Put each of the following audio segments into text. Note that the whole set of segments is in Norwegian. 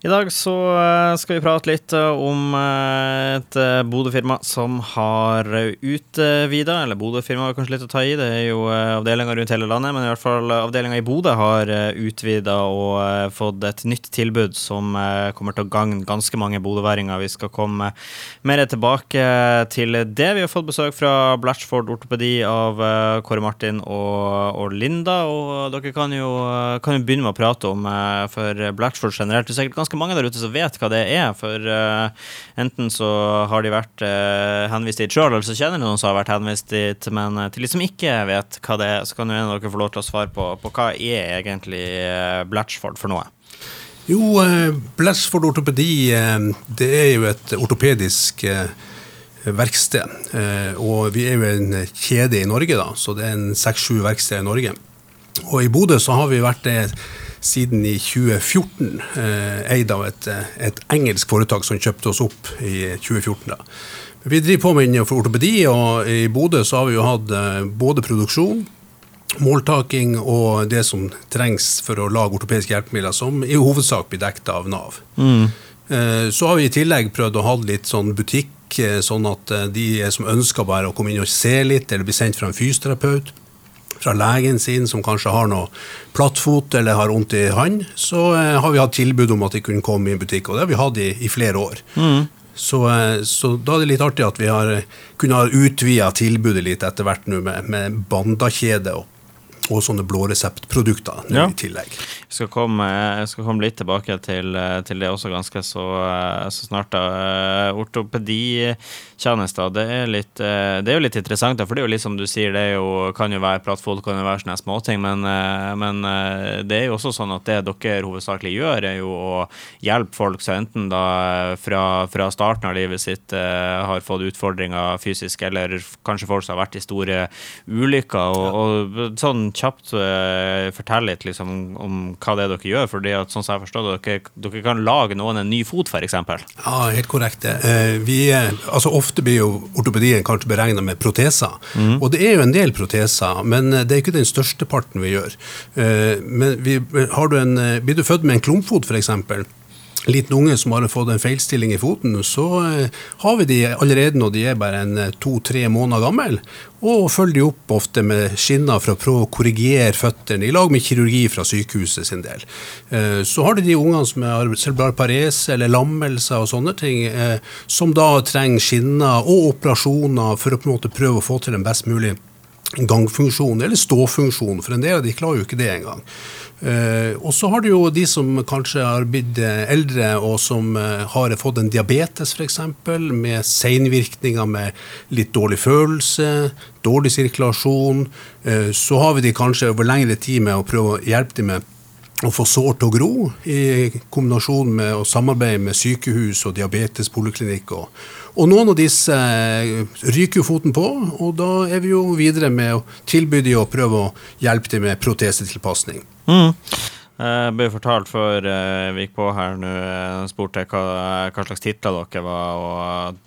I dag så eh, skal vi prate litt eh, om eh, et Bodø-firma som har utvida, eller Bodø-firma er kanskje litt å ta i, det er jo avdelinger rundt hele landet, men i hvert fall avdelinga i Bodø har utvida og fått et nytt tilbud som kommer til å gagne ganske mange bodøværinger. Vi skal komme mer tilbake til det. Vi har fått besøk fra Blatchford ortopedi av Kåre Martin og, og Linda, og dere kan jo, kan jo, begynne med å prate om for Blatchford generelt. Det er sikkert ganske ganske mange der ute som vet hva det er. For uh, enten så har de vært uh, henvist dit sjøl, eller så kjenner de noen som har vært henvist dit. Men uh, til de som ikke vet hva det er, så kan jo en av dere få lov til å svare på, på hva er egentlig Blatchford for noe? Jo, Blatchford ortopedi det er jo et ortopedisk verksted. Og vi er jo en kjede i Norge, da, så det er en seks-sju verksteder i Norge. Og i Bodø så har vi vært det siden i 2014 eh, eid av et, eh, et, engelsk foretak som kjøpte oss opp i 2014. da. Vi driver på med innenfor ortopedi, og i Bodø så har vi jo hatt eh, både produksjon, måltaking og det som trengs for å lage ortopediske hjelpemidler, som i hovedsak blir dekket av Nav. Mm. Så har vi i tillegg prøvd å ha litt sånn butikk, sånn at de som ønsker bare å komme inn og se litt, eller bli sendt fra en fysioterapeut, fra legen sin som kanskje har noe plattfot eller har vondt i hånd, så eh, har vi hatt tilbud om at de kunne komme i en butikk, og det har vi hatt i, i flere år. Mm. Så, eh, så, da er det litt artig at vi har kunnet ha utvida tilbudet litt etter hvert nå med, med bandakjede og og sånne blåreseptprodukter ja. i tillegg. Jeg skal, komme, jeg skal komme litt tilbake til, til det også ganske så, så snart. da. Ortopeditjenester, det er, litt, det er jo litt interessant, for det er jo litt som du sier, det jo, kan jo være plattfolk, kan jo være sånne småting, men, men det er jo også sånn at det dere hovedsakelig gjør, er jo å hjelpe folk som enten da fra, fra starten av livet sitt har fått utfordringer fysisk, eller kanskje folk som har vært i store ulykker. og, og sånn kjapt fortell litt liksom, om hva det er dere gjør? fordi at, sånn som jeg forstår dere, dere kan lage noen en ny fot, f.eks.? Ja, helt korrekt. Vi, altså, ofte blir jo ortopedien kanskje beregna med proteser. Mm. Og det er jo en del proteser, men det er ikke den største parten vi gjør. Uh, men vi, har du en, blir du født med en klumpfot, f.eks., liten unge som har fått en feilstilling i foten, så eh, har vi de allerede når de er bare en eh, to-tre måneder gammel, og følger de opp ofte med skinner for å prøve å korrigere føttene, i lag med kirurgi fra sykehuset sin del. Eh, så har du de ungene som har cerebral parese eller lammelser og sånne ting, som da trenger skinner og operasjoner for å på en måte prøve å få til en best mulig gangfunksjon eller ståfunksjon, for en del av de klarer jo ikke det engang. Uh, og så har du jo de som kanskje har blitt eh, eldre og som uh, har fått en diabetes f.eks., med seinvirkninger med litt dårlig følelse, dårlig sirkulasjon. Uh, så har vi de kanskje over lengre tid med å prøve å hjelpe dem med å få sår til å gro, i kombinasjon med å samarbeide med sykehus og diabetespoliklinikk. Og, og noen av disse ryker jo foten på, og da er vi jo videre med å tilby dem å prøve å hjelpe dem med protesetilpasning. Mm. Jeg ble fortalt før eh, vi gikk på her nå, spurte spurte hva, hva slags titler dere var.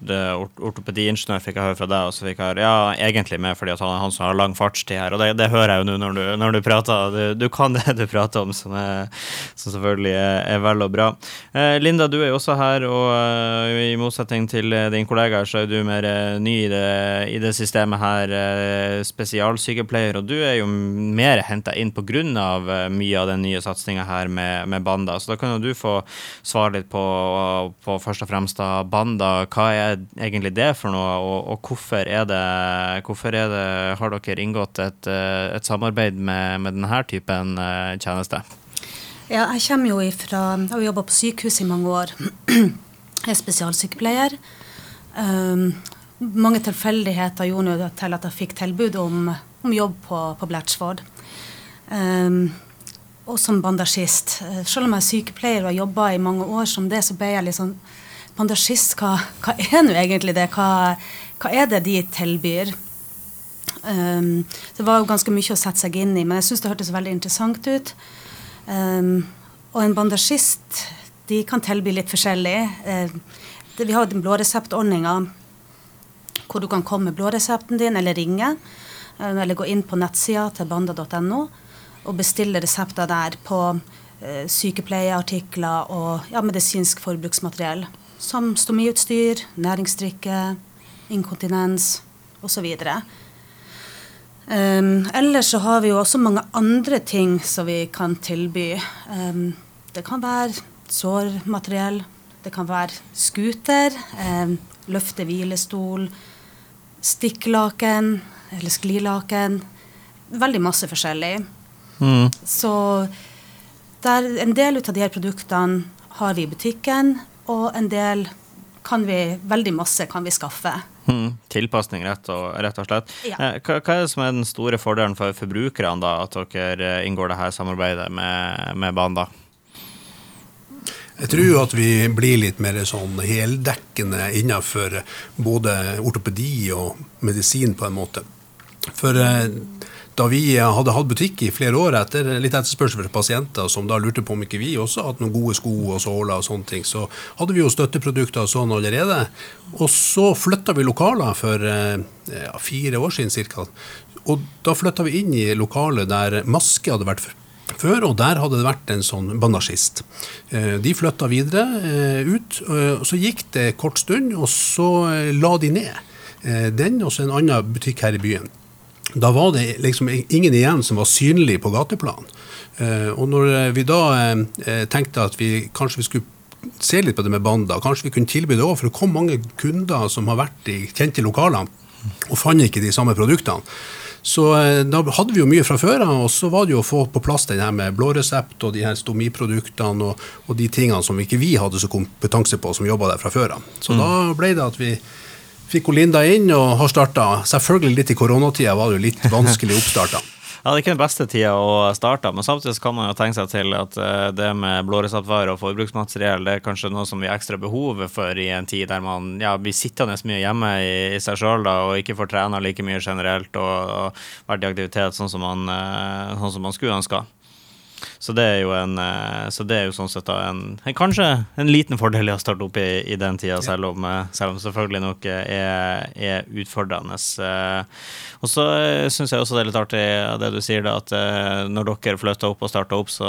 og Ortopediingeniør fikk jeg høre fra deg, og så fikk jeg høre ja, egentlig med fordi at han han som har lang fartstid her. Og det, det hører jeg jo nå når du, når du prater. Du, du, kan det du prater om, som, er, som selvfølgelig er, er, vel og bra. Eh, Linda, du er jo også her, og i motsetning til din kollega så er du mer ny i det, i det systemet her, spesialsykepleier. Og du er jo mer henta inn pga. mye av den nye satsinga her med, med, Banda. Så da kan jo du få svare litt på, på først og fremst da, Banda. Hva er egentlig det for noe, og, og hvorfor, er det, hvorfor er det, har dere inngått et, et samarbeid med, med denne typen eh, tjeneste? Ja, jeg kommer jo ifra Jeg har jobba på sykehus i mange år. Jeg er spesialsykepleier. Um, mange tilfeldigheter gjorde til at jeg fikk tilbud om, om jobb på, på Blatchford. Um, og som bandasjist. Eh, selv om jeg er sykepleier og har jobba i mange år som det, så ble jeg litt sånn Bandasjist, hva, hva er nå egentlig det? Hva, hva, er det de tilbyr? Um, det var jo ganske mye å sette seg inn i, men jeg syns det hørtes veldig interessant ut. Um, og en bandasjist, de kan tilby litt forskjellig. Uh, det, vi har den blåreseptordninga hvor du kan komme med blåresepten din eller ringe. Uh, eller gå inn på nettsida til banda.no og bestille resepter der på eh, sykepleieartikler og ja, medisinsk forbruksmateriell. Som stomiutstyr, næringsdrikke, inkontinens osv. Um, ellers så har vi jo også mange andre ting som vi kan tilby. Um, det kan være sårmateriell, det kan være scooter, um, løfte hvilestol, stikklaken eller sklilaken. Veldig masse forskjellig. Mm. Så der, en del av de her produktene har vi i butikken, og en del kan vi, veldig masse kan vi skaffe. Mm, tilpasning, rett og, rett og slett. Ja. Eh, hva, hva, er det som er den store fordelen for forbrukerne, da, at dere eh, inngår det her samarbeidet med, med Banda? Jeg tror at vi blir litt mer sånn heldekkende innenfor både ortopedi og medisin, på en måte. For eh, da vi hadde hatt butikk i flere år etter litt etterspørsel fra pasienter som da lurte på om ikke vi også hadde noen gode sko og såler og sånne ting, så hadde vi jo støtteprodukter og sånn allerede. Og så flytta vi lokaler for eh, ja, fire år siden ca. Og da flytta vi inn i lokalet der maske hadde vært før, og der hadde det vært en sånn bandasjist. Eh, de flytta videre eh, ut, og så gikk det kort stund, og så la de ned den og så en annen butikk her i byen. Da var det liksom ingen igjen som var synlig på gateplan. Eh, og når vi da eh, tenkte at vi kanskje vi skulle se litt på det med Banda, kanskje vi kunne tilby det òg, for det kom mange kunder som har vært i kjente lokaler og fant ikke de samme produktene. Så eh, da hadde vi jo mye fra før av, og så var det jo å få på plass den her med blå resept og de her stomiproduktene og, og de tingene som ikke vi hadde så kompetanse på, som jobba der fra før av. Så mm. da ble det at vi fikk hun Linda inn og har starta. Selvfølgelig litt i koronatida var det jo litt vanskelig oppstarta. Ja, Det er ikke den beste tida å starte, men samtidig kan man jo tenke seg til at eh, det med blåreseptvarer og forbruksmateriell det er kanskje noe som vi har ekstra behov for i en tid der man ja, blir sittende mye hjemme i, i seg sjøl og ikke får trena like mye generelt og, og vært i aktivitet sånn som man, eh, sånn som man skulle ønska. Så det er jo en eh, så det er jo sånn sett en, en kanskje en liten fordel i å starte opp i, i den tida, selv om, eh, selv om selvfølgelig nok er, er utfordrende. Eh, og så syns jeg også det er litt artig det du sier, da, at når dere flytta opp og starta opp, så,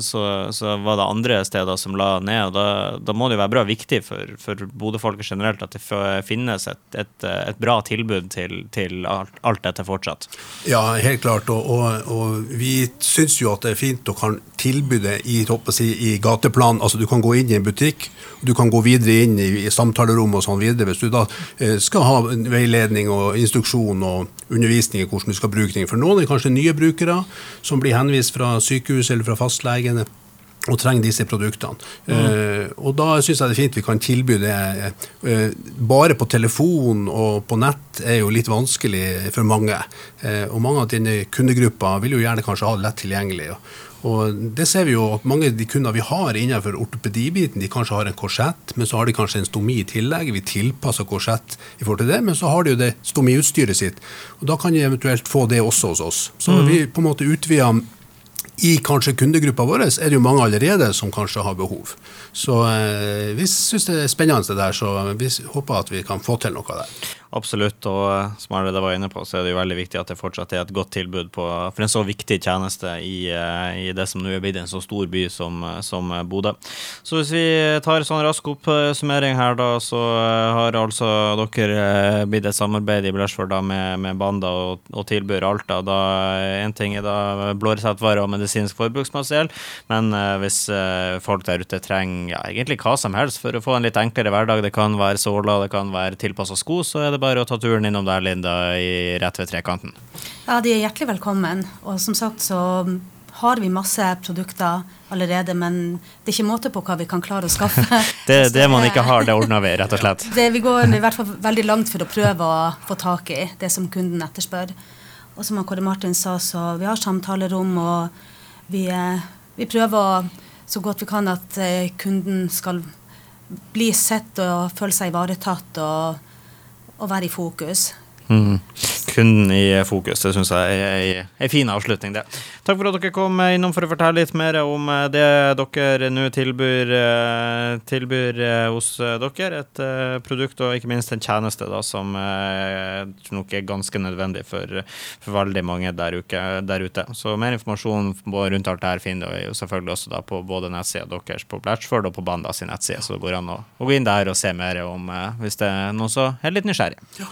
så, så, var det andre steder som la ned. og Da, da må det jo være bra viktig for, for Bodø-folket generelt at det finnes et, et, et bra tilbud til, til alt, alt, dette fortsatt. Ja, helt klart. Og, og, og vi syns jo at det er fint fint og kan tilby det i, si, i, gateplan. Altså Du kan gå inn i en butikk, du kan gå videre inn i, i samtalerom og sånn videre. Hvis du da eh, skal ha veiledning og instruksjon og undervisning i hvordan du skal bruke ting. For noen er kanskje nye brukere som blir henvist fra sykehus eller fra fastlegene og trenger disse produktene. Mm. Uh, og da syns jeg det er fint vi kan tilby det. Uh, bare på telefon og på nett er jo litt vanskelig for mange. Uh, og mange av dine kundegrupper vil jo gjerne kanskje ha det lett tilgjengelig. Og, og det ser vi jo at mange av de kunder vi har innenfor ortopedibiten, de kanskje har en korsett, men så har de kanskje en stomi i tillegg. Vi tilpasser korsett i forhold til det, men så har de jo det stomiutstyret sitt. Og da kan de eventuelt få det også hos oss. Så mm. vi på en måte utvider i kanskje kundegruppa vår er det jo mange allerede som kanskje har behov. Så eh, vi syns det er spennende det der, så vi håper at vi kan få til noe der. Absolutt, og eh, som Arve var inne på, så er det jo veldig viktig at det fortsatt er et godt tilbud på, for en så viktig tjeneste i, eh, i det som nå er blitt en så stor by som, eh, som Bodø. Så hvis vi tar en sånn rask oppsummering her, da, så har altså dere blitt et samarbeid i Blæsfjord med, med, Banda og, og tilbyr Alta. Da Én ting er da blåreseptvarer og medisinsk forbruksmateriell, men hvis folk der ute trenger ja, egentlig hva som helst for å få en litt enklere hverdag, det kan være såler, det kan være tilpassa sko, så er det bare å ta turen innom der, Linda, i, rett ved trekanten. Ja, de er hjertelig velkommen. Og som sagt så har vi masse produkter allerede, men det er ikke måte på hva vi kan klare å skaffe. det, det man ikke har, det ordner vi, rett og slett. Det, vi går i hvert fall veldig langt for å prøve å få tak i det som kunden etterspør. Og som Kåre Martin sa, så vi har samtalerom, og vi, eh, vi prøver så godt vi kan at eh, kunden skal bli sett og føle seg ivaretatt. og å være i fokus. Mm. Kunden i fokus. Det syns jeg er ei fin avslutning, det. Takk for at dere kom innom for å fortelle litt mer om eh, det dere nå tilbyr, eh, tilbyr eh, hos dere. Et produkt og ikke minst en tjeneste da, som nok er ganske nødvendig for, for veldig mange der, uke, der, ute. Så mer informasjon rundt alt det her finner du selvfølgelig også da på både nettsida deres på Blatchford og på Bandas nettside, så det går an å, å, gå inn der og se mer om hvis det er noen som er litt nysgjerrig. Ja.